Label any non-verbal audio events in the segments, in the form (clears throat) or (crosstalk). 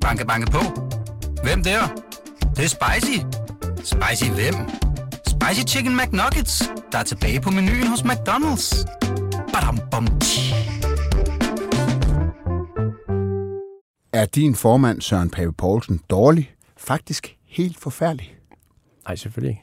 Banke, banke på. Hvem der? Det, det er spicy. Spicy hvem? Spicy Chicken McNuggets, der er tilbage på menuen hos McDonald's. Badum, bom, tji. Er din formand, Søren Pape Poulsen, dårlig? Faktisk helt forfærdelig. Nej, selvfølgelig ikke.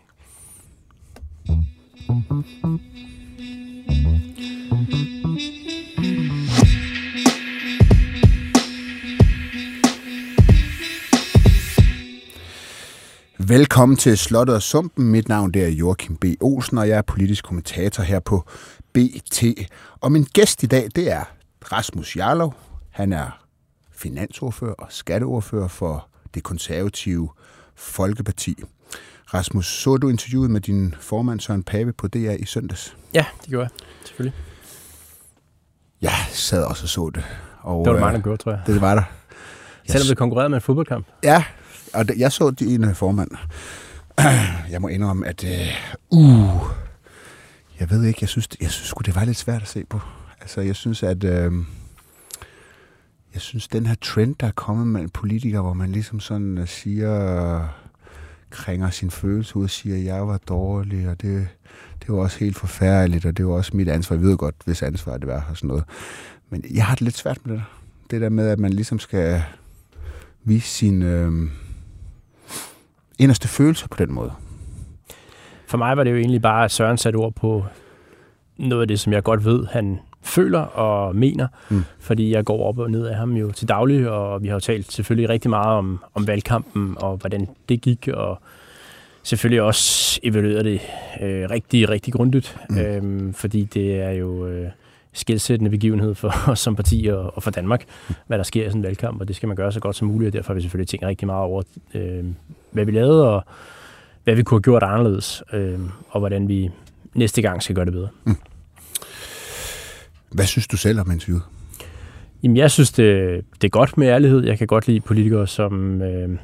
Velkommen til Slottet og Sumpen. Mit navn det er Joachim B. Olsen, og jeg er politisk kommentator her på BT. Og min gæst i dag, det er Rasmus Jarlov. Han er finansordfører og skatteordfører for det konservative Folkeparti. Rasmus, så du interviewet med din formand Søren Pape på DR i søndags? Ja, det gjorde jeg. Selvfølgelig. Jeg sad også og så det. Og, Det var der øh, mange, der gjorde, tror jeg. Det var der. Selvom det konkurrerede med en fodboldkamp. Ja, og jeg så din formand. (clears throat) Jeg må indrømme, at øh, uh, jeg ved ikke, jeg synes, jeg synes det var lidt svært at se på. Altså, jeg synes, at øh, jeg synes, den her trend, der er kommet mellem politikere, hvor man ligesom sådan øh, siger, krænger sin følelse ud og siger, at jeg var dårlig, og det, det var også helt forfærdeligt, og det var også mit ansvar. Jeg ved godt, hvis ansvar det var og sådan noget. Men jeg har det lidt svært med det der. Det der med, at man ligesom skal vise sin øh, inderste følelser på den måde. For mig var det jo egentlig bare, at Søren satte ord på noget af det, som jeg godt ved, han føler og mener. Mm. Fordi jeg går op og ned af ham jo til daglig, og vi har jo talt selvfølgelig rigtig meget om, om valgkampen og hvordan det gik, og selvfølgelig også evalueret det øh, rigtig, rigtig grundigt. Mm. Øhm, fordi det er jo øh, skilsættende begivenhed for (laughs) os som parti og, og for Danmark, hvad der sker i sådan en valgkamp, og det skal man gøre så godt som muligt, og derfor har vi selvfølgelig tænkt rigtig meget over, øh, hvad vi lavede, og hvad vi kunne have gjort anderledes, øh, og hvordan vi næste gang skal gøre det bedre. Hvad synes du selv om interviewet? Jamen, jeg synes, det, det er godt med ærlighed. Jeg kan godt lide politikere, som øh,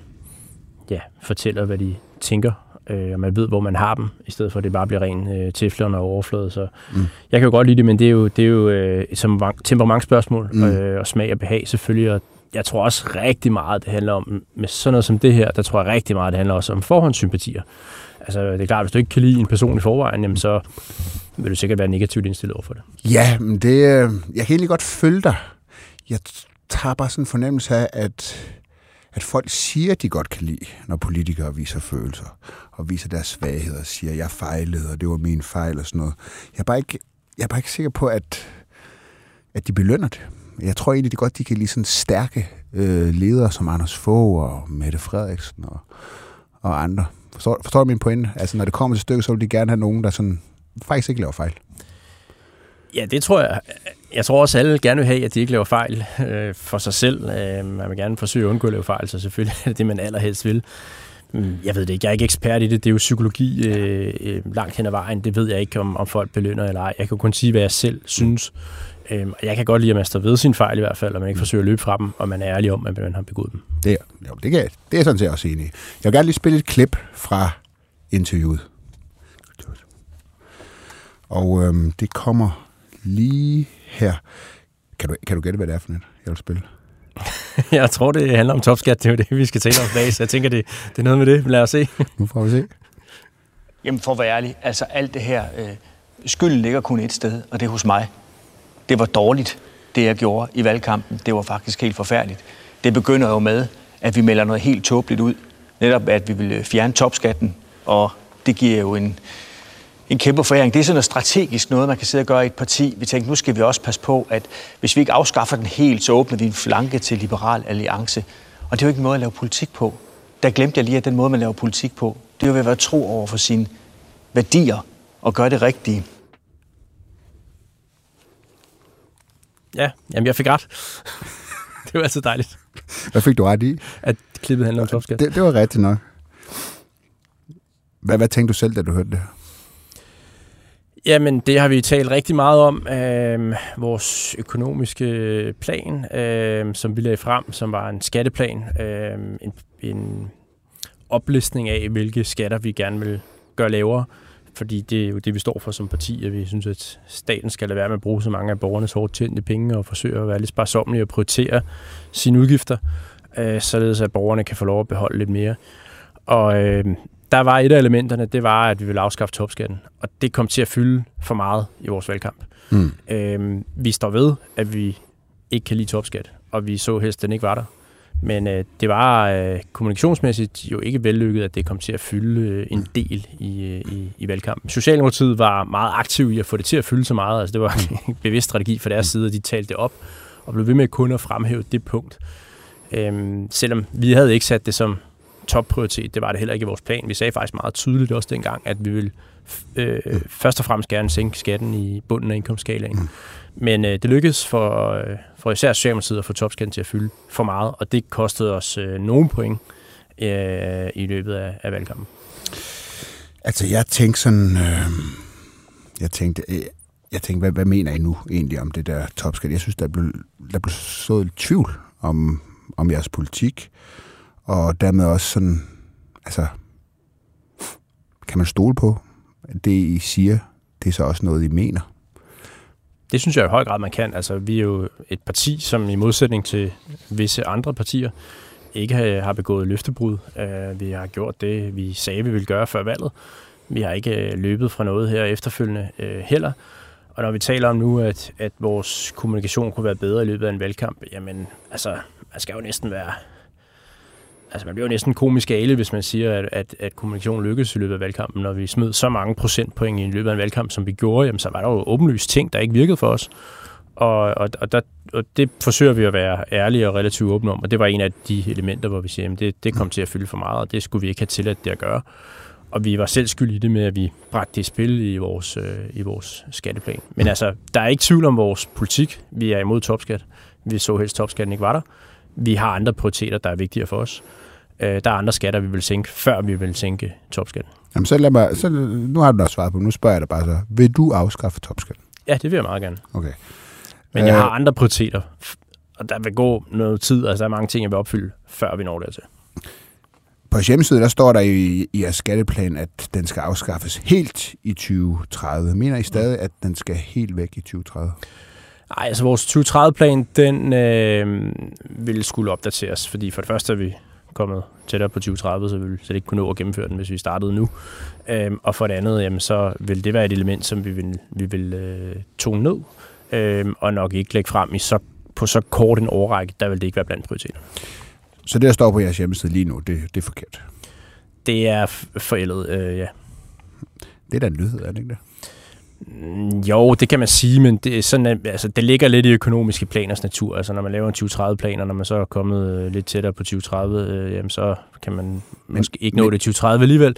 ja, fortæller, hvad de tænker, øh, og man ved, hvor man har dem, i stedet for at det bare bliver ren øh, teflon og overflade. Så Mm. jeg kan jo godt lide det, men det er jo, det er jo øh, et temperament- temperamentsspørgsmål, Mm. mm. øh, og smag og behag selvfølgelig, og jeg tror også rigtig meget, det handler om, med sådan noget som det her, der tror jeg rigtig meget, det handler også om forhåndssympatier. Altså, det er klart, hvis du ikke kan lide en person i forvejen, jamen, så vil du sikkert være negativt indstillet over for det. Ja, men det, øh, jeg kan egentlig godt følge dig. Jeg tager bare sådan en fornemmelse af, at, at folk siger, at de godt kan lide, når politikere viser følelser, og viser deres svagheder, og siger, at jeg fejlede, og det var min fejl, og sådan noget. Jeg er bare ikke, jeg er bare ikke sikker på, at, at de belønner det. Jeg tror egentlig, det er godt, de kan lide sådan stærke øh, ledere som Anders Fogh og Mette Frederiksen og, og andre. Forstår, forstår du min pointe? Altså, når det kommer til stykket, så vil de gerne have nogen, der sådan faktisk ikke laver fejl. Ja, det tror jeg. Jeg tror også, alle gerne vil have, at de ikke laver fejl øh, for sig selv. Øh, man vil gerne forsøge at undgå at lave fejl, så selvfølgelig er det det, man allerhelst vil. Mm, Jeg ved det ikke. Jeg er ikke ekspert i det. Det er jo psykologi øh, øh, langt hen ad vejen. Det ved jeg ikke, om, om folk belønner eller ej. Jeg kan kun sige, hvad jeg selv synes. Øh, og jeg kan godt lide, at man står ved sin fejl i hvert fald, og man ikke forsøger at løbe fra dem, og man er ærlig om, at man har begået dem. Det, er- jo, det, kan det er sådan set også enig. Jeg vil gerne lige spille et klip fra interviewet. Og øhm, det kommer lige her. Kan du, kan du gætte, hvad det er for net, jeg vil spille? (laughs) jeg tror, det handler om topskat. Det er jo det, vi skal tale om i dag, så jeg tænker, det, det er noget med det. Lad os se. (laughs) Nu får vi se. Jamen for at være ærlig, altså alt det her, øh, skylden ligger kun et sted, og det er hos mig. Det var dårligt, det jeg gjorde i valgkampen. Det var faktisk helt forfærdeligt. Det begynder jo med, at vi melder noget helt tåbeligt ud. Netop at vi vil fjerne topskatten, og det giver jo en, en kæmpe foræring. Det er sådan noget strategisk noget, man kan sidde og gøre i et parti. Vi tænkte, nu skal vi også passe på, at hvis vi ikke afskaffer den helt, så åbner vi en flanke til Liberal Alliance. Og det er jo ikke en måde at lave politik på. Der glemte jeg lige, at den måde, man laver politik på, det er jo ved at være tro over for sine værdier og gøre det rigtige. Ja, jamen jeg fik ret. (laughs) det var altid dejligt, Hvad fik du ret i? at klippet handler om topskat. Det, det var rigtigt nok. Hvad, hvad tænkte du selv, da du hørte det her? Jamen, det har vi talt rigtig meget om. Øh, vores økonomiske plan, øh, som vi lagde frem, som var en skatteplan. Øh, en, en oplistning af, hvilke skatter vi gerne vil gøre lavere fordi det er jo det, vi står for som parti, at vi synes, at staten skal lade være med at bruge så mange af borgernes hårdt tjente penge og forsøge at være lidt sparsomlige og prioritere sine udgifter, øh, således at borgerne kan få lov at beholde lidt mere. Og øh, der var et af elementerne, det var, at vi ville afskaffe topskatten, og det kom til at fylde for meget i vores valgkamp. Mm. Øh, vi står ved, at vi ikke kan lide topskat, og vi så helst, at den ikke var der. Men øh, det var øh, kommunikationsmæssigt jo ikke vellykket, at det kom til at fylde øh, en del i, øh, i, i valgkampen. Socialdemokratiet var meget aktiv i at få det til at fylde så meget. Altså, det var (laughs) en bevidst strategi fra deres side, at de talte det op og blev ved med kun at fremhæve det punkt. Øhm, selvom vi havde ikke sat det som topprioritet, det var det heller ikke i vores plan. Vi sagde faktisk meget tydeligt også dengang, at vi ville øh, først og fremmest gerne sænke skatten i bunden af indkomstskalaen. Mm. Men øh, det lykkedes for, øh, for især Socialdemokratiet at få topskatten til at fylde for meget, og det kostede os øh, nogle point øh, i løbet af, af valgkampen. Altså, jeg tænkte sådan... Øh, jeg tænkte, øh, jeg tænkte hvad, hvad mener I nu egentlig om det der topskat? Jeg synes, der blev, der blev så tvivl om, om jeres politik, og dermed også sådan, altså, kan man stole på, at det I siger, det er så også noget, I mener? Det synes jeg i høj grad, man kan. Altså, vi er jo et parti, som i modsætning til visse andre partier, ikke har begået løftebrud. Øh, vi har gjort det, vi sagde, vi ville gøre før valget. Vi har ikke øh, løbet fra noget her efterfølgende øh, heller. Og når vi taler om nu, at, at vores kommunikation kunne være bedre i løbet af en valgkamp, jamen, altså, man skal jo næsten være altså man bliver jo næsten komisk gale, hvis man siger, at, at, at kommunikation lykkedes i løbet af valgkampen. Når vi smed så mange procentpoint i løbet af en valgkamp, som vi gjorde, jamen, så var der jo åbenlyst ting, der ikke virkede for os. Og, og, og, der, og det forsøger vi at være ærlige og relativt åbne om, og det var en af de elementer, hvor vi siger, at det, det kom til at fylde for meget, og det skulle vi ikke have tilladt det at gøre. Og vi var selv skyld i det med, at vi bragte det i spil i vores, øh, i vores skatteplan. Men altså, der er ikke tvivl om vores politik. Vi er imod topskat. Vi så helst, topskatten ikke var der. Vi har andre prioriteter, der er vigtigere for os. Øh, der er andre skatter, vi vil sænke, før vi vil sænke topskatten. Jamen, så lad mig, så, nu har du da svaret på, nu spørger jeg dig bare så. Vil du afskaffe topskatten? Ja, det vil jeg meget gerne. Okay. Men jeg har øh, andre prioriteter, og der vil gå noget tid, altså der er mange ting, jeg vil opfylde, før vi når dertil. På hjemmesiden, der står der i, i jeres skatteplan, at den skal afskaffes helt i 2030. Mener I stadig, at den skal helt væk i 2030? Nej, altså vores 2030-plan, den øh, vil skulle opdateres, fordi for det første er vi kommet tættere på 2030, så vil vi ikke kunne nå at gennemføre den, hvis vi startede nu. Øhm, og for det andet, jamen, så vil det være et element, som vi vil, vi vil øh, tone ned, øhm, og nok ikke lægge frem i så, på så kort en overrække, der vil det ikke være blandt prioriteter. Så det, der står på jeres hjemmeside lige nu, det, det er forkert? Det er forældet, øh, ja. Det er da en nyhed, er det ikke det? Mm, jo, det kan man sige, men det, sådan, altså, det ligger lidt i økonomiske planers natur. Altså, når man laver en 2030-plan, og når man så er kommet øh, lidt tættere på 2030, øh, jamen, så kan man men, måske ikke nå men, det 2030 alligevel.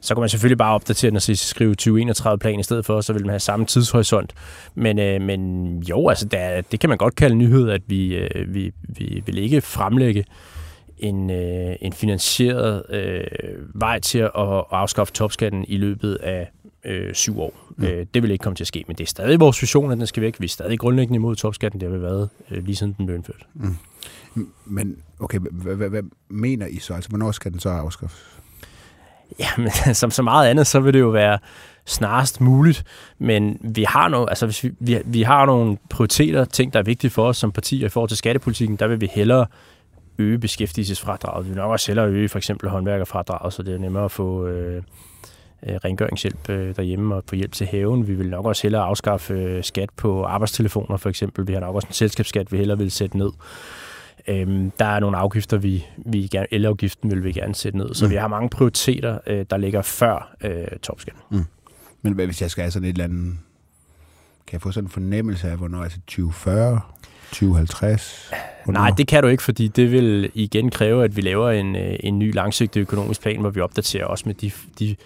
Så kan man selvfølgelig bare opdatere den og skrive 2031-plan i stedet for, så vil man have samme tidshorisont. Men, øh, men jo, altså, det, det kan man godt kalde nyhed, at vi, øh, vi, vi vil ikke fremlægge en, øh, en finansieret øh, vej til at afskaffe topskatten i løbet af øh, syv år. Mm. Øh, det vil ikke komme til at ske, men det er stadig vores vision, at den skal væk. Vi er stadig grundlæggende imod topskatten, det har vi været øh, lige siden den blev indført. Mm. Men okay, hvad mener I så? Altså, hvornår skal den så afskaffes? Ja, (laughs) men som så meget andet, så vil det jo være snarest muligt, men vi har, nogle, altså, hvis vi, vi, vi har nogle prioriteter, ting, der er vigtige for os som parti, og i forhold til skattepolitikken, der vil vi hellere øge beskæftigelsesfradraget. Vi vil nok også hellere øge for eksempel håndværkerfradraget, så det er nemmere at få øh, øh, rengøringshjælp øh, derhjemme og få hjælp til haven. Vi vil nok også hellere afskaffe øh, skat på arbejdstelefoner for eksempel. Vi har nok også en selskabsskat, vi hellere vil sætte ned. Øhm, der er nogle afgifter, vi, vi gerne, elafgiften vil vi gerne sætte ned. Så mm. vi har mange prioriteter, øh, der ligger før øh, topskatten. Mm. Men hvad, hvis jeg skal have sådan et eller andet... Kan jeg få sådan en fornemmelse af, hvornår altså 2040, 2050? Hvornår? Nej, det kan du ikke, fordi det vil igen kræve, at vi laver en, en ny langsigtet økonomisk plan, hvor vi opdaterer også med de, de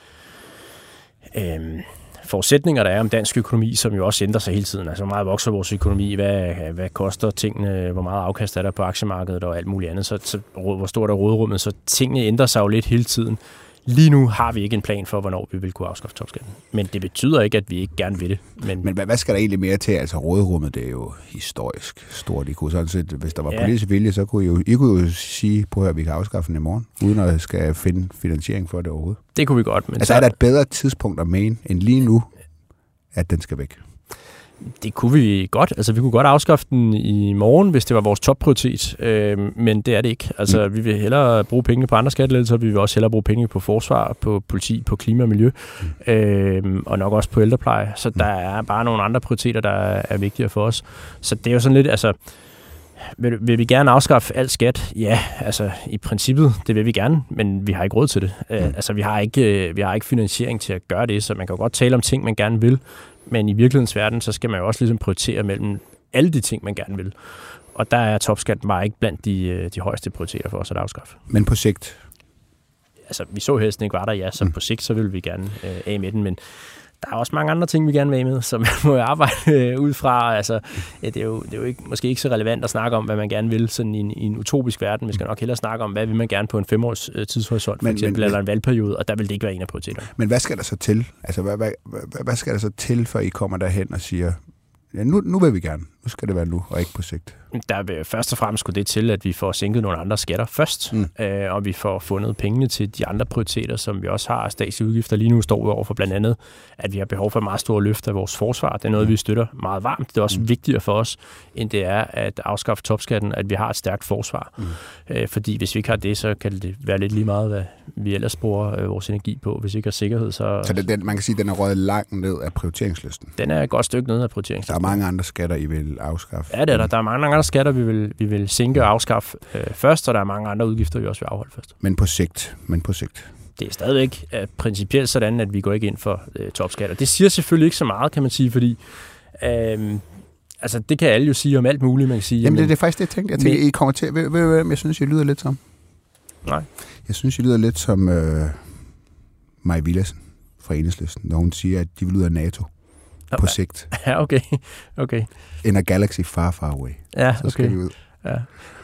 øh, forudsætninger, der er om dansk økonomi, som jo også ændrer sig hele tiden. Altså, hvor meget vokser vores økonomi? Hvad, hvad koster tingene? Hvor meget afkast er der på aktiemarkedet og alt muligt andet? Så, så hvor stort er rådrummet? Så tingene ændrer sig jo lidt hele tiden lige nu har vi ikke en plan for, hvornår vi vil kunne afskaffe topskatten. Men det betyder ikke, at vi ikke gerne vil det. Men, Men hvad, hvad skal der egentlig mere til? Altså råderummet, det er jo historisk stort. I kunne sådan set, hvis der var Ja. politisk vilje, så kunne I jo, I kunne jo sige, på at vi kan afskaffe den i morgen, uden at skal finde finansiering for det overhovedet. det kunne vi godt. Men Altså så, er der et bedre tidspunkt at mene, end lige nu, at den skal væk? Det kunne vi godt. Altså, vi kunne godt afskaffe den i morgen, hvis det var vores topprioritet. Øh, men det er det ikke. Altså, vi vil hellere bruge pengene på andre skattelettelser. Vi vil også hellere bruge penge på forsvar, på politi, på klima og miljø. Øh, og nok også på ældrepleje. Så der er bare nogle andre prioriteter, der er, er vigtigere for os. Så det er jo sådan lidt, altså... Vil, vil vi gerne afskaffe alt skat? Ja, altså i princippet, det vil vi gerne, men vi har ikke råd til det. Øh, altså vi har, ikke, øh, vi har ikke finansiering til at gøre det, så man kan jo godt tale om ting, man gerne vil, men i virkelighedens verden, så skal man jo også ligesom prioritere mellem alle de ting, man gerne vil. Og der er topskatten bare ikke blandt de, øh, de højeste prioriteter for os at afskaffe. Men på sigt, Altså, vi så helst ikke var der, ja, så på sigt, så vil vi gerne øh, af med den, men der er også mange andre ting, vi gerne vil med, som (laughs) man må jo arbejde øh, ud fra. Altså, det er jo, det er jo ikke, måske ikke så relevant at snakke om, hvad man gerne vil sådan i en, i en utopisk verden. Vi skal nok hellere snakke om, hvad vil man gerne på en femårs øh, tidshorisont, for Men- eksempel, men- eller en valgperiode, og der vil det ikke være en af prioriteterne. men hvad skal der så til? Altså, hvad, hvad, hvad, hvad skal der så til, før I kommer derhen og siger, ja, nu, nu vil vi gerne. Nu skal det være nu, og ikke på sigt. Der vil først og fremmest skulle det til, at vi får sænket nogle andre skatter først, Mm. mm. øh, og vi får fundet pengene til de andre prioriteter, som vi også har statslige udgifter. Lige nu står vi over for blandt andet, at vi har behov for et meget stort løft af vores forsvar. Det er noget, vi støtter meget varmt. Det er også Mm. mm. vigtigere for os, end det er at afskaffe topskatten, at vi har et stærkt forsvar. Mm. Mm. Øh, fordi hvis vi ikke har det, så kan det være lidt lige meget, hvad vi ellers bruger øh, vores energi på. Hvis vi ikke har sikkerhed, så, Så den, den, man kan sige, at den er røget langt ned af prioriteringslisten. den er et godt stykke nede af Der er prioriteringslisten. mange andre skatter, I vil afskaffe. Ja, det er der. Der er mange andre skatter, vi vil, vi vil sænke og afskaffe øh, først, og der er mange andre udgifter, vi også vil afholde først. Men på sigt. Men på sigt. Det er stadigvæk øh, principielt sådan, at vi går ikke ind for øh, topskatter. Det siger selvfølgelig ikke så meget, kan man sige, fordi øh, altså, det kan alle jo sige om alt muligt, man kan sige. Jamen, det, det er faktisk det, jeg tænkte. Jeg tænkte, Men- I kommer til... Ved, ved, ved, jeg synes, I lyder lidt som? Nej. Jeg synes, I lyder lidt som øh, Maj Villadsen fra Enhedslisten, når hun siger, at de vil ud af NATO på sigt. (laughs) Ja, okay. okay. In a galaxy far, far away. Ja, Så skal okay. vi ud. Ja.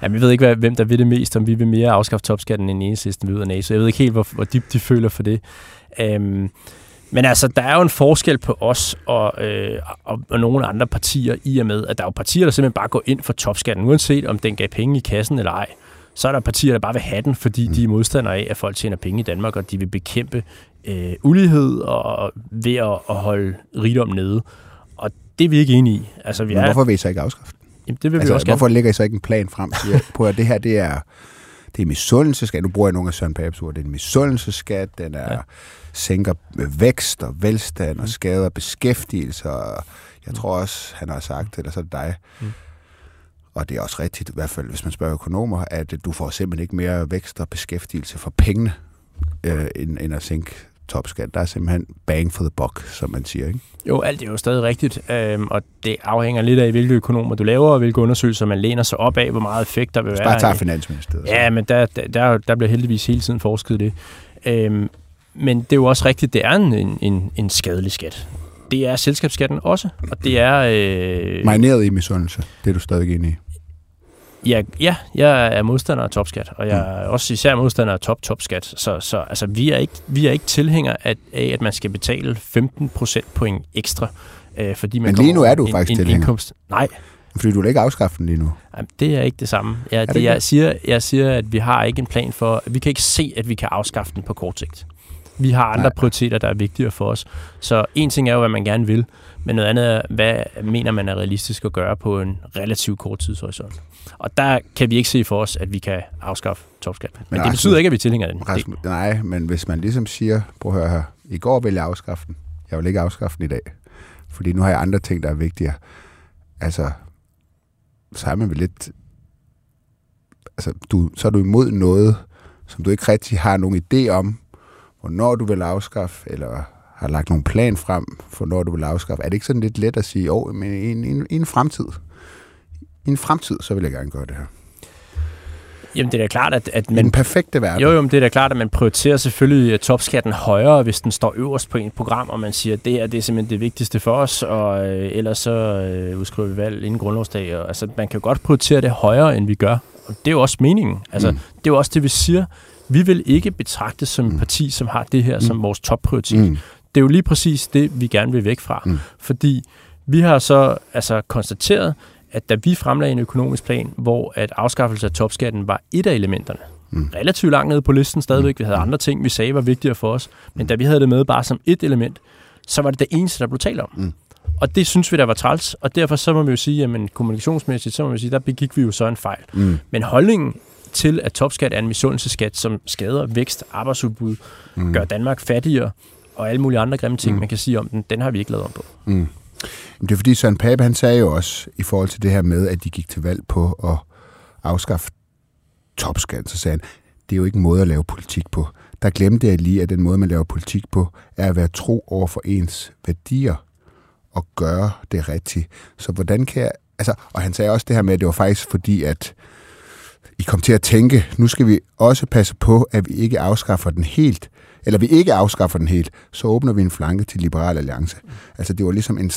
Jamen, jeg ved ikke, hvad, hvem der vil det mest, om vi vil mere afskaffe topskatten end enhedslisten ud af NATO. Jeg ved ikke helt, hvor, hvor dybt de føler for det. Øhm, men altså, der er jo en forskel på os og, øh, og, og nogle andre partier i og med, at der er jo partier, der simpelthen bare går ind for topskatten, uanset om den gav penge i kassen eller ej. Så er der partier, der bare vil have den, fordi mm. de er modstandere af, at folk tjener penge i Danmark, og de vil bekæmpe øh, ulighed og ved at, at holde rigdom nede. Og det er vi ikke enige i. Altså, vi Men er, hvorfor vil I så ikke afskaffe jamen, det vil vi Altså, også gerne. hvorfor lægger I så ikke en plan frem på, at det her, det er, det er misundelseskat. Nu bruger jeg nogle af Søren Papes ord. Det er en misundelseskat. Den er, ja. Ja. sænker vækst og velstand Mm. og skader beskæftigelse. Og jeg tror også, han har sagt, eller så er det dig, Mm. Og det er også rigtigt, i hvert fald hvis man spørger økonomer, at du får simpelthen ikke mere vækst og beskæftigelse for pengene, øh, end, end at sænke topskat. Der er simpelthen bang for the buck, som man siger. Ikke? Jo, alt er jo stadig rigtigt, øhm, og det afhænger lidt af, hvilke økonomer du laver, og hvilke undersøgelser man læner sig op af, hvor meget effekt der vil være. bare tager Finansministeriet. Ja, men der, der, der, bliver heldigvis hele tiden forsket det. Øhm, men det er jo også rigtigt, det er en, en, en, en skadelig skat. Det er selskabsskatten også, og det er... Øh, Marineret i misundelse, det er du stadig enig i. ja, ja, jeg er modstander af topskat, og jeg er også især modstander af top-topskat. Så, så altså, vi, er ikke, vi er ikke tilhængere af, af, at man skal betale 15% point ekstra, øh, fordi man Men lige nu er du en, faktisk en tilhænger. indkomst. Nej, Fordi du vil ikke afskaffe den lige nu. Jamen, det er ikke det samme. Jeg, det det, ikke jeg, det? siger, jeg siger, at vi har ikke en plan for... Vi kan ikke se, at vi kan afskaffe den på kort sigt. Vi har andre Nej. Prioriteter, der er vigtigere for os. Så en ting er jo, hvad man gerne vil, men noget andet er, hvad mener man er realistisk at gøre på en relativt kort tidshorisont. Og der kan vi ikke se for os, at vi kan afskaffe topskatten. Men, Men det betyder ikke, at vi tilhænger den. Rasmus, nej, men hvis man ligesom siger, prøv at høre her, i går ville jeg afskaffe den. Jeg vil ikke afskaffe den i dag. Fordi nu har jeg andre ting, der er vigtigere. Altså, så er man vel lidt... Altså, du, så er du imod noget, som du ikke rigtig har nogen idé om, hvornår du vil afskaffe, eller har lagt nogen plan frem for, når du vil afskaffe. Er det ikke sådan lidt let at sige, åh, oh, men i en, en, en fremtid, i en fremtid, så vil jeg gerne gøre det her. jamen, det er da klart, at, at Men man den perfekte verden. Jo, jo, men det er da klart, at man prioriterer selvfølgelig øh, topskatten højere, hvis den står øverst på et program, og man siger, at det her det er simpelthen det vigtigste for os, og øh, ellers så øh, udskriver vi valg inden grundlovsdag. Og, altså, man kan jo godt prioritere det højere, end vi gør, og det er jo også meningen. Altså, mm. Det er jo også det, vi siger. Vi vil ikke betragtes som et parti, som har det her som vores topprioritet. Mm. Det er jo lige præcis det, vi gerne vil væk fra. Mm. Fordi vi har så altså konstateret, at da vi fremlagde en økonomisk plan, hvor at afskaffelse af topskatten var et af elementerne, Mm. relativt langt nede på listen stadigvæk, vi havde andre ting, vi sagde var vigtigere for os, men da vi havde det med bare som et element, så var det det eneste, der blev talt om. Mm. Og det synes vi, der var træls, og derfor så må vi jo sige, jamen kommunikationsmæssigt, så må vi sige, der begik vi jo så en fejl. Mm. Men holdningen til, at topskat er en misundelseskat, som skader vækst, arbejdsudbud, Mm. gør Danmark fattigere, og alle mulige andre grimme ting, Mm. man kan sige om den, den har vi ikke lavet om på. Mm. Det er fordi Søren Pape, han sagde jo også, i forhold til det her med, at de gik til valg på at afskaffe topskat, så sagde han, det er jo ikke en måde at lave politik på. Der glemte jeg lige, at den måde, man laver politik på, er at være tro over for ens værdier og gøre det rigtigt. Så hvordan kan jeg... Altså, og han sagde også det her med, at det var faktisk fordi, at i kom til at tænke, nu skal vi også passe på, at vi ikke afskaffer den helt, eller vi ikke afskaffer den helt, så åbner vi en flanke til Liberal Alliance. Altså, det var ligesom en,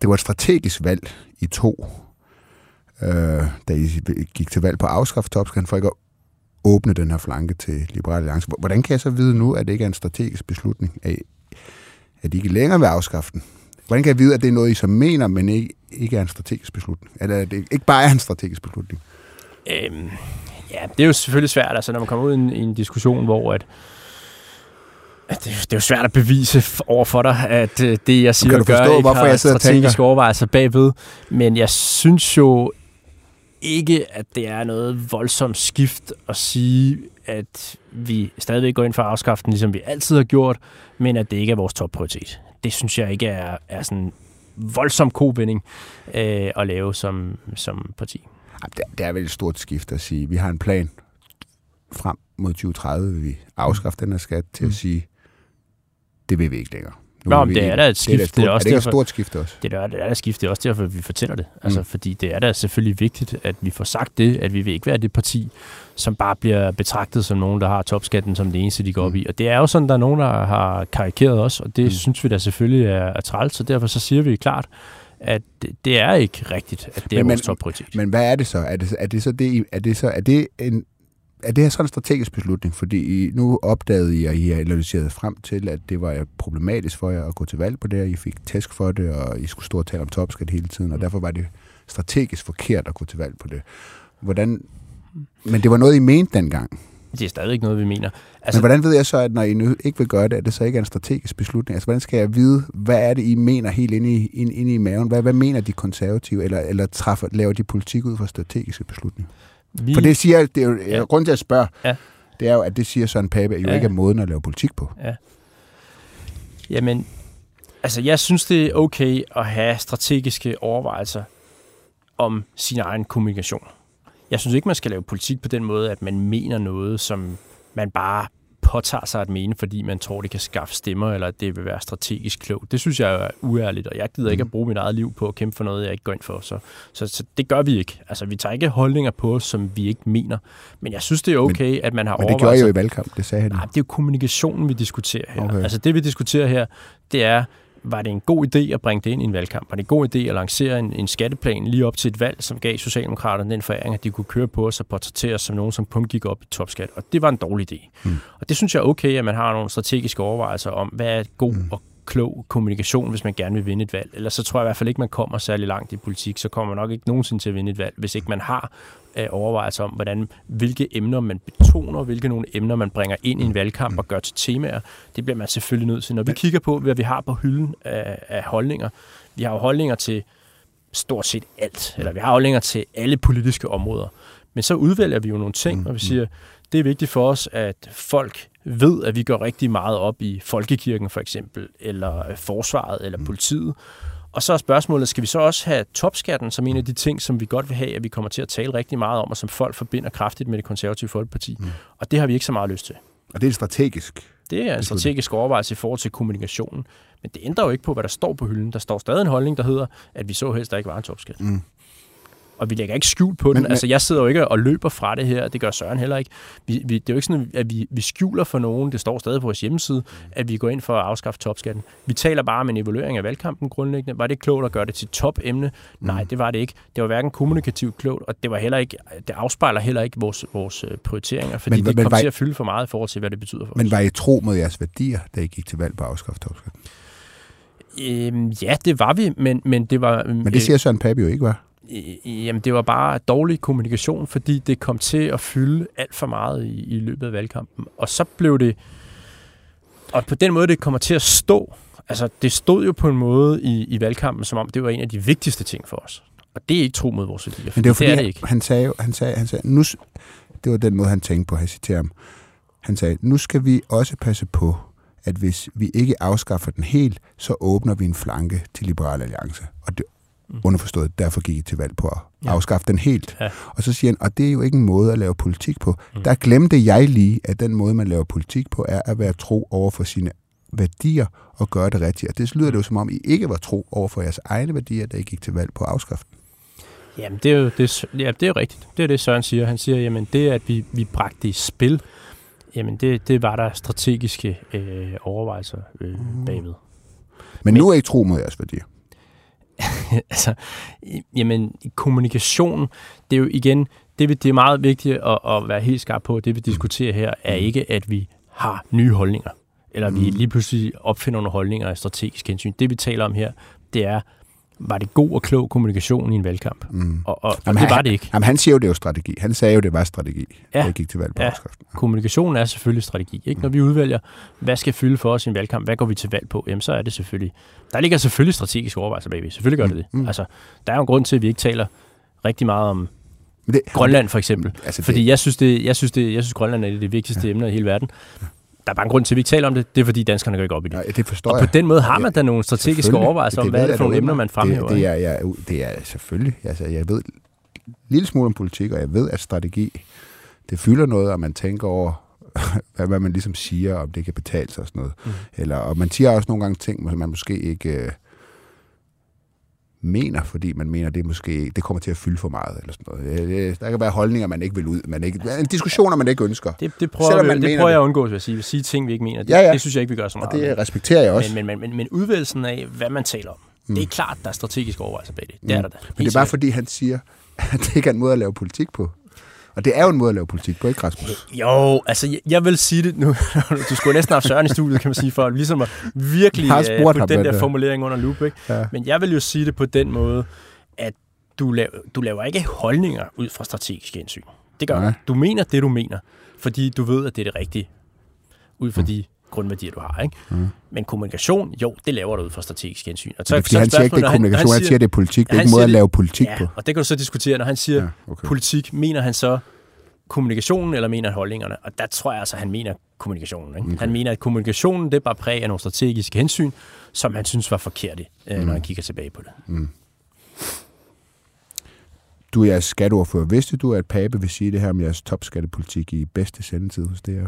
det var et strategisk valg, I to, øh, da I gik til valg på at afskaffe topskatten, for ikke at åbne den her flanke til Liberal Alliance. Hvordan kan jeg så vide nu, at det ikke er en strategisk beslutning, at, at I ikke længere vil afskaffe den? Hvordan kan jeg vide, at det er noget, I så mener, men ikke, ikke er en strategisk beslutning? Eller at det ikke bare er en strategisk beslutning? Øhm, ja, det er jo selvfølgelig svært, altså når man kommer ud i en, i en diskussion, hvor at, det, det er jo svært at bevise over for dig, at øh, det, jeg siger kan og du gør, forstå, ikke hvorfor har jeg strategiske overvejelser bagved. Men jeg synes jo ikke, at det er noget voldsomt skift at sige, at vi stadigvæk går ind for den, ligesom vi altid har gjort, men at det ikke er vores topprioritet. Det synes jeg ikke er, er sådan voldsom kovinding øh, at lave som, som parti. Det, det er vel et stort skift at sige, vi har en plan frem mod 2030, vil vi afskaffe den her skat til Mm. at sige, det vil vi ikke længere. Nu Nå, men det er da et Det er, skift. da et stort, Det er er også det ikke et derfor- stort skift også? Det er, det er der skift, det er også derfor, vi fortæller det. Altså, Mm. fordi det er da selvfølgelig vigtigt, at vi får sagt det, at vi vil ikke være det parti, som bare bliver betragtet som nogen, der har topskatten som det eneste, de går op Mm. i. Og det er jo sådan, der er nogen, der har karikeret os, og det Mm. mm. synes vi da selvfølgelig er, er træls, så derfor så siger vi klart, at det, er ikke rigtigt, at det er Men- vores men- topprioritet. Men hvad er det så? Er det, er det så det, er det så, er det en, er det her sådan en strategisk beslutning? Fordi I, nu opdagede I, og I har analyseret frem til, at det var problematisk for jer at gå til valg på det, og I fik tæsk for det, og I skulle stå og tale om topskat hele tiden, og derfor var det strategisk forkert at gå til valg på det. Hvordan, men det var noget, I mente dengang. Det er stadig ikke noget, vi mener. Altså, men hvordan ved jeg så, at når I nu ikke vil gøre det, at det så ikke er en strategisk beslutning? Altså, hvordan skal jeg vide, hvad er det, I mener helt inde i, inde, inde i maven? Hvad, hvad mener de konservative, eller, eller træffer, laver de politik ud fra strategiske beslutninger? vi, For det siger, det er jo, ja. Ja. grund til at spørge, Ja. det er jo, at det siger Søren Pape, at jo Ja. ikke er måden at lave politik på. Jamen, altså jeg synes, det er okay at have strategiske overvejelser om sin egen kommunikation. Jeg synes ikke, man skal lave politik på den måde, at man mener noget, som man bare påtager sig at mene, fordi man tror, det kan skaffe stemmer, eller at det vil være strategisk klogt. Det synes jeg er uærligt, og jeg gider ikke at bruge mit eget liv på at kæmpe for noget, jeg ikke går ind for. Så, så, så det gør vi ikke. Altså, vi tager ikke holdninger på os, som vi ikke mener. Men jeg synes, det er okay, men, at man har Men det gjorde overvejelser jo i valgkamp, det sagde han. Nej, det er jo kommunikationen, vi diskuterer her. Okay. Altså det, vi diskuterer her, det er, var det en god idé at bringe det ind i en valgkamp? Var det en god idé at lancere en, en skatteplan lige op til et valg, som gav Socialdemokraterne den foræring, at de kunne køre på os og portrættere som nogen, som kun gik op i topskat? Og det var en dårlig idé. Mm. Og det synes jeg er okay, at man har nogle strategiske overvejelser om, hvad er god mm. og klog kommunikation, hvis man gerne vil vinde et valg. Ellers så tror jeg i hvert fald ikke, man kommer særlig langt i politik. Så kommer man nok ikke nogensinde til at vinde et valg, hvis ikke man har øh, overvejelser om, hvordan, hvilke emner man betoner, hvilke nogle emner man bringer ind i en valgkamp og gør til temaer. Det bliver man selvfølgelig nødt til. Når vi kigger på, hvad vi har på hylden af, af holdninger, vi har jo holdninger til stort set alt, eller vi har holdninger til alle politiske områder. Men så udvælger vi jo nogle ting, og vi siger, det er vigtigt for os, at folk ved, at vi går rigtig meget op i folkekirken for eksempel, eller øh, forsvaret, eller politiet. Og så er spørgsmålet, skal vi så også have topskatten som en af de ting, som vi godt vil have, at vi kommer til at tale rigtig meget om, og som folk forbinder kraftigt med det konservative folkeparti. Mm. Og det har vi ikke så meget lyst til. Og det er strategisk. Det er en strategisk overvejelse i forhold til kommunikationen. Men det ændrer jo ikke på, hvad der står på hylden. Der står stadig en holdning, der hedder, at vi så helst, der ikke var en topskat. Mm. Og vi lægger ikke skjul på den. Men- altså, jeg sidder jo ikke og løber fra det her. Det gør Søren heller ikke. Vi, vi, det er jo ikke sådan, at vi, vi skjuler for nogen. Det står stadig på vores hjemmeside, at vi går ind for at afskaffe topskatten. Vi taler bare om en evaluering af valgkampen grundlæggende. Var det klogt at gøre det til topemne? Nej, det var det ikke. Det var hverken kommunikativt klogt, og det var heller ikke, det afspejler heller ikke vores, vores øh, prioriteringer, fordi Men- men, det men kom var- til at fylde for meget i forhold til, hvad det betyder for Men os. var I tro mod jeres værdier, da I gik til valg på at afskaffe topskatten? Øhm, ja, det var vi, men, men det var... øh, Men det siger Søren Pape jo ikke, var. Jamen, det var bare dårlig kommunikation, fordi det kom til at fylde alt for meget i, i løbet af valgkampen. Og så blev det... Og på den måde, det kommer til at stå... Altså, det stod jo på en måde i, i valgkampen, som om det var en af de vigtigste ting for os. Og det er ikke tro mod vores værdier, Men det er fordi, det er det han, ikke. han sagde han sagde, han sagde, nu, det var den måde, han tænkte på, at jeg citerer ham. Han sagde, nu skal vi også passe på, at hvis vi ikke afskaffer den helt, så åbner vi en flanke til Liberal Alliance. Og det, Mm. underforstået, derfor gik I til valg på at Ja. afskaffe den helt. Ja. Og så siger han, og det er jo ikke en måde at lave politik på. Mm. Der glemte jeg lige, at den måde, man laver politik på, er at være tro over for sine værdier og gøre det rigtigt. Og det lyder det jo som om, I ikke var tro over for jeres egne værdier, da I gik til valg på at afskaffe den. Jamen, det er jo, det, ja, det er jo rigtigt. Det er det, Søren siger. Han siger, jamen, det, at vi, vi bragte det i spil, jamen, det, det var der strategiske øh, overvejelser øh, bagved. Men, Men- nu er I tro mod jeres værdier. (laughs) altså, jamen, kommunikation, det er jo igen, det, det er meget vigtigt at, at være helt skarp på, det vi diskuterer her, er ikke, at vi har nye holdninger, eller vi lige pludselig opfinder nogle holdninger af strategisk hensyn. Det, vi taler om her, det er, var det god og klog kommunikation i en valgkamp? Mm. Og, og, og Jamen, det han- var det ikke. Jamen, han siger jo, det er jo strategi. Han sagde jo, det var strategi, ja. Jeg gik til valg på Ja. Kommunikation er selvfølgelig strategi. Ikke? Når vi udvælger, hvad skal fylde for os i en valgkamp, hvad går vi til valg på, jamen så er det selvfølgelig... Der ligger selvfølgelig strategiske overvejelser bagved. Selvfølgelig gør det det. Mm. Altså, der er jo en grund til, at vi ikke taler rigtig meget om Men det, Grønland for eksempel. Altså, Fordi det, jeg synes, det, jeg synes, det, jeg synes Grønland er et af de vigtigste ja. emner i hele verden. Der er bare en grund til, at vi ikke taler om det. Det er, fordi danskerne går ikke op i det. nej, det forstår Og jeg. på den måde har man da nogle strategiske overvejelser om, hvad er det for nogle emner, man fremhæver. Det, det, er, jeg, det er selvfølgelig. Altså, jeg ved en lille smule om politik, og jeg ved, at strategi, det fylder noget, og man tænker over, (laughs) hvad, hvad man ligesom siger, om det kan betale sig og sådan noget. Mm. Eller, og man siger også nogle gange ting, som man måske ikke øh, mener, fordi man mener, det måske det kommer til at fylde for meget. Eller sådan noget. Det- Der kan være holdninger, man ikke vil ud. Man ikke, en diskussioner, man ikke ønsker. Det, det prøver, Selvom man det mener prøver det. jeg at undgå, vil jeg sige. At sige ting, vi ikke mener. Det, Ja, ja. det synes jeg ikke, vi gør så Og meget. det respekterer jeg også. men, men, men, men, men udvælgelsen af, hvad man taler om, mm. det er klart, der er strategiske overvejelser bag det. Det er Mm. der da. Men det er bare fordi, han siger, (laughs) at det ikke er en måde at lave politik på. Og det er jo en måde at lave politik på, ikke Rasmus? Jo, altså jeg, jeg vil sige det nu. (laughs) Du skulle næsten have Søren i studiet, kan man sige, for ligesom at virkelig har øh, ham, den der det er. formulering under loop. Ikke? Ja. Men jeg vil jo sige det på den måde, at du laver, du laver ikke holdninger ud fra strategiske hensyn. Det gør du. Nej. Du mener det, du mener, fordi du ved, at det er det rigtige, ud Mm. fra de grundværdier, du har. Ikke? Men kommunikation, jo, det laver du ud fra strategiske hensyn. Og Det er fordi, han siger ikke, det er kommunikation, han siger, det er politik. Det er han ikke måde siger at lave politik ja, på. og det kan du så diskutere, når han siger Ja, okay. politik, mener han så kommunikationen, eller mener han holdningerne? Og der tror jeg altså, han mener kommunikationen. Ikke? Okay. Han mener, at kommunikationen, det er bare præg af nogle strategiske hensyn, som han synes var forkerte, øh, når han kigger tilbage på det. Du er jeres skatteordfører. Vidste du, at Pape vil sige det her om jeres topskattepolitik i bedste sendetid hos det her?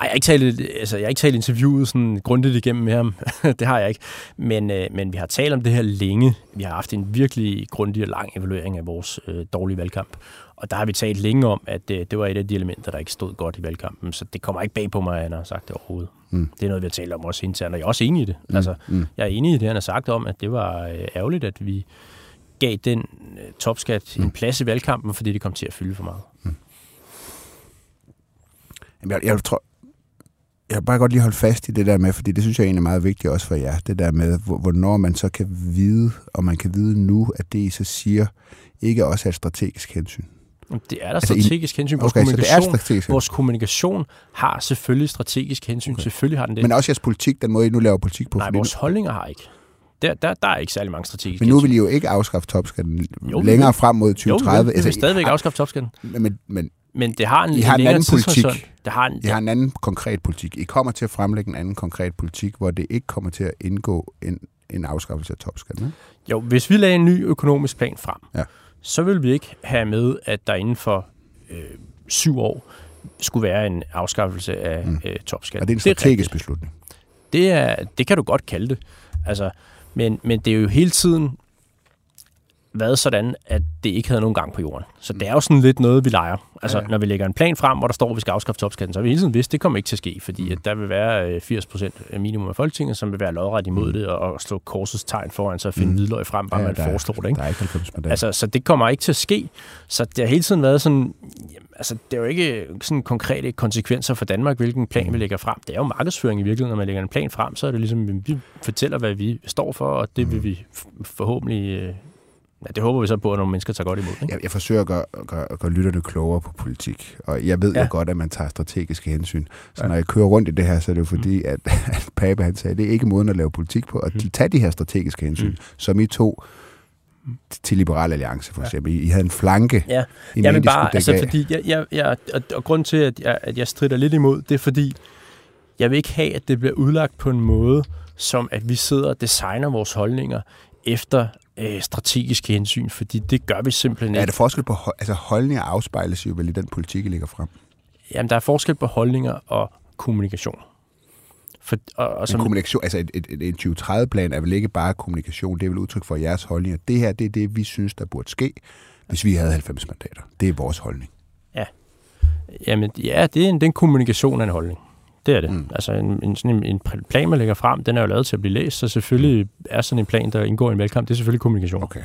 Ej, jeg har ikke talt, altså, jeg har ikke talt interviewet sådan grundigt igennem med ham. (laughs) det har jeg ikke. Men, øh, men vi har talt om det her længe. Vi har haft en virkelig grundig og lang evaluering af vores øh, dårlige valgkamp. Og der har vi talt længe om, at øh, det var et af de elementer, der ikke stod godt i valgkampen. Så det kommer ikke bag på mig, at han har sagt det overhovedet. Mm. Det er noget, vi har talt om også internt, og jeg er også enig i det. Mm. Altså, Mm. jeg er enig i det, han har sagt om, at det var øh, ærgerligt, at vi gav den øh, topskat Mm. en plads i valgkampen, fordi det kom til at fylde for meget. Jamen, jeg, jeg tror, jeg vil bare godt lige holde fast i det der med, fordi det synes jeg egentlig er meget vigtigt også for jer, det der med, hvor- hvornår man så kan vide, og man kan vide nu, at det I så siger, ikke også er et strategisk hensyn. Det er der Altså, i- strategisk hensyn. Vores Okay, så det er kommunikation strategisk. Vores kommunikation har selvfølgelig strategisk hensyn. Okay. Selvfølgelig har den det. Men også jeres politik, den måde I nu laver politik på. Nej, vores holdninger har ikke. Der, der, der er ikke særlig mange strategiske Men nu vil I jo ikke afskaffe topskatten Jo, længere frem mod Jo, 2030. vi vil, vi vil stadigvæk afskaffe topskatten. men, men Men det har en, I har en længere anden politik. Det har en, I har en anden konkret politik. I kommer til at fremlægge en anden konkret politik, hvor det ikke kommer til at indgå en, en afskaffelse af topskatten. Jo, hvis vi lagde en ny økonomisk plan frem, Ja. så vil vi ikke have med, at der inden for øh, syv år skulle være en afskaffelse af Mm. øh, topskatten. Og det er en strategisk beslutning. Det, er, det kan du godt kalde det. Altså, men, men det er jo hele tiden, været sådan, at det ikke havde nogen gang på jorden. Så det er jo sådan lidt noget, vi leger. Altså, ja. når vi lægger en plan frem, hvor der står, at vi skal afskaffe topskatten, så har vi hele tiden vidst, at det kommer ikke til at ske, fordi at der vil være 80 øh, procent minimum af Folketinget, som vil være lodret imod mm. det, og slå korsets tegn foran sig og finde mm. hvidløg frem, bare ja, man der, foreslår det. Ikke? Der er ikke 90 Altså, så det kommer ikke til at ske. Så det har hele tiden været sådan, altså, det er jo ikke sådan konkrete konsekvenser for Danmark, hvilken plan vi mm. lægger frem. Det er jo markedsføring i virkeligheden. Når man lægger en plan frem, så er det ligesom, vi fortæller, hvad vi står for, og det vil mm. vi forhåbentlig øh, Ja, det håber vi så på, at nogle mennesker tager godt imod. Ikke? Jeg, jeg forsøger at gøre, gøre, gøre lytterne klogere på politik, og jeg ved ja. jo godt, at man tager strategiske hensyn. Så ja. når jeg kører rundt i det her, så er det jo fordi, mm. at, (laughs) at Pape han sagde, at det er ikke måden at lave politik på, at mm. tage de her strategiske hensyn, mm. som I to til Liberal Alliance for eksempel. Ja. I havde en flanke. Ja, I ja men bare, altså af. fordi, jeg, jeg, jeg, og, og grund til, at jeg, at jeg strider lidt imod, det er fordi, jeg vil ikke have, at det bliver udlagt på en måde, som at vi sidder og designer vores holdninger efter øh, strategiske hensyn, fordi det gør vi simpelthen ikke. Er der forskel på, altså holdninger afspejles jo vel i den politik, I ligger frem? Jamen, der er forskel på holdninger og kommunikation. For, og, og som, kommunikation, altså et, et, et, en 2030-plan er vel ikke bare kommunikation, det er vel udtryk for jeres holdninger. Det her, det er det, vi synes, der burde ske, hvis vi havde 90 mandater. Det er vores holdning. Ja. Jamen, ja, det er en, det er en kommunikation af en holdning. Det er det. Mm. Altså en, en, sådan en, en plan, man lægger frem, den er jo lavet til at blive læst, så selvfølgelig mm. er sådan en plan, der indgår i en valgkamp, det er selvfølgelig kommunikation. Okay.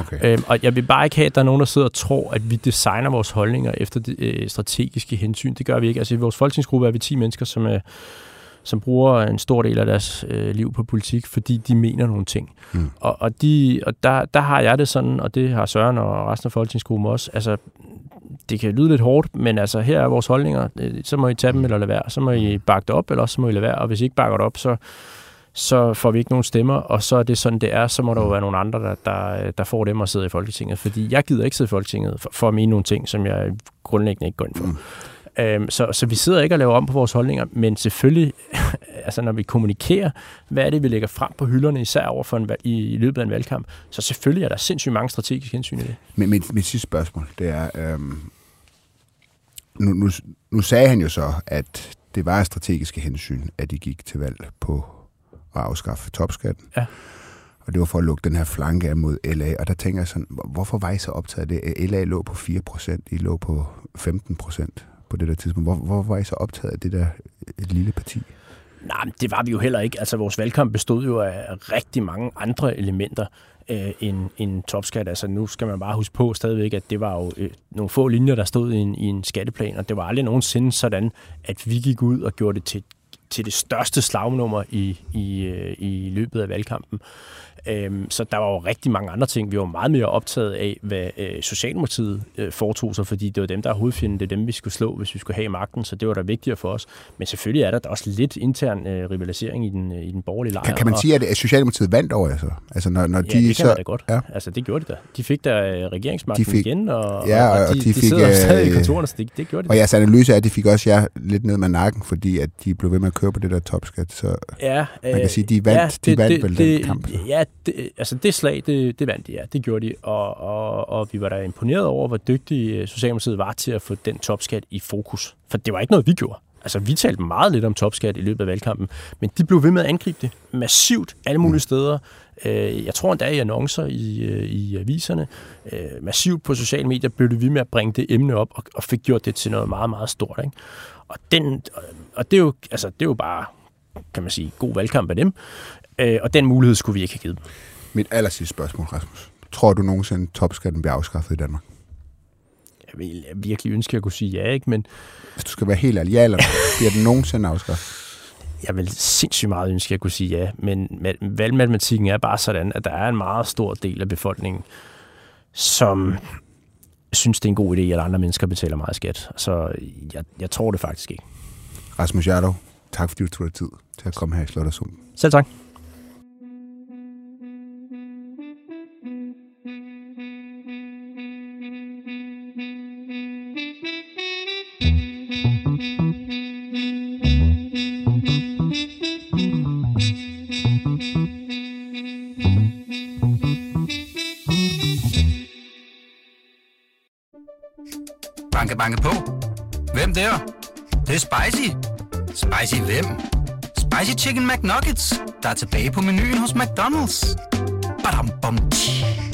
Okay. Øhm, og jeg vil bare ikke have, at der er nogen, der sidder og tror, at vi designer vores holdninger efter det øh, strategiske hensyn. Det gør vi ikke. Altså i vores folketingsgruppe er vi 10 mennesker, som, er, som bruger en stor del af deres øh, liv på politik, fordi de mener nogle ting. Mm. Og, og, de, og der, der har jeg det sådan, og det har Søren og resten af folketingsgruppen også. Altså, det kan lyde lidt hårdt, men altså her er vores holdninger. Øh, så må I tage dem eller lade være. Så må I bakke det op, eller så må I lade være. Og hvis I ikke bakker det op, så, så får vi ikke nogen stemmer, og så er det sådan, det er. Så må der jo være nogle andre, der, der, der får dem at sidde i Folketinget. Fordi jeg gider ikke sidde i Folketinget for, for at mene nogle ting, som jeg grundlæggende ikke går ind for. Mm. Øhm, så, så vi sidder ikke og laver om på vores holdninger, men selvfølgelig, (laughs) altså når vi kommunikerer, hvad er det, vi lægger frem på hylderne, især over for en, i, i løbet af en valgkamp, så selvfølgelig er der sindssygt mange strategiske hensyn i det. Men mit, mit sidste spørgsmål, det er, øhm, nu, nu, nu sagde han jo så, at det var strategiske hensyn, at de gik til valg på at afskaffe topskatten. Ja. Og det var for at lukke den her flanke af mod LA. Og der tænker jeg sådan, hvorfor var I så optaget af det? LA lå på 4%, I lå på 15% på det der tidspunkt. Hvor, hvor var I så optaget af det der et lille parti? Nej, det var vi jo heller ikke. Altså, vores valgkamp bestod jo af rigtig mange andre elementer øh, en, en topskat. Altså nu skal man bare huske på stadigvæk, at det var jo øh, nogle få linjer, der stod i en, i en skatteplan, og det var aldrig nogensinde sådan, at vi gik ud og gjorde det til, til det største slagnummer i, i, øh, i løbet af valgkampen. Øhm, så der var jo rigtig mange andre ting. Vi var meget mere optaget af, hvad øh, Socialdemokratiet øh, foretog sig, fordi det var dem, der er hovedfjenden. Det er dem, vi skulle slå, hvis vi skulle have magten, så det var da vigtigere for os. Men selvfølgelig er der også lidt intern øh, rivalisering i den, øh, i den borgerlige lejr. Kan, kan man sige, at Socialdemokratiet vandt over altså? altså når, når ja, de det kan så, man da godt. Ja. Altså, det gjorde de da. De fik da øh, regeringsmagten de fik, igen, og, ja, og, og de, de, de fik, sidder øh, stadig i kontorerne, så det, det gjorde de Og jeres analyse er, at de fik også jer lidt ned med nakken, fordi at de blev ved med at køre på det der topskat. Så ja, man kan sige, de vandt, ja, det, de vandt det, vel det, den kamp. Ja, det, altså det slag, det, det vandt de, ja. Det gjorde de. Og, og, og vi var da imponeret over, hvor dygtige Socialdemokratiet var til at få den topskat i fokus. For det var ikke noget, vi gjorde. Altså, vi talte meget lidt om topskat i løbet af valgkampen, men de blev ved med at angribe det massivt alle mulige steder. Øh, jeg tror endda i annoncer i, øh, i aviserne, øh, massivt på sociale medier, blev det ved med at bringe det emne op og, og fik gjort det til noget meget, meget stort. Ikke? Og, den, og det, er jo, altså, det er jo bare, kan man sige, god valgkamp af dem. Og den mulighed skulle vi ikke have givet. Mit aller sidste spørgsmål, Rasmus. Tror du nogensinde, at topskatten bliver afskaffet i Danmark? Jeg vil virkelig ønske, at jeg kunne sige ja, ikke? Men... Hvis du skal være helt ærlig, ja eller bliver den nogensinde afskaffet? Jeg vil sindssygt meget ønske, at jeg kunne sige ja, men valgmatematikken er bare sådan, at der er en meget stor del af befolkningen, som synes, det er en god idé, at andre mennesker betaler meget skat. Så jeg, jeg tror det faktisk ikke. Rasmus Jardov, tak fordi du tog dig tid til at komme her i Slottersund. Selv tak. Chicken McNuggets, der er tilbage på menuen hos McDonald's. Badum, bom, tji.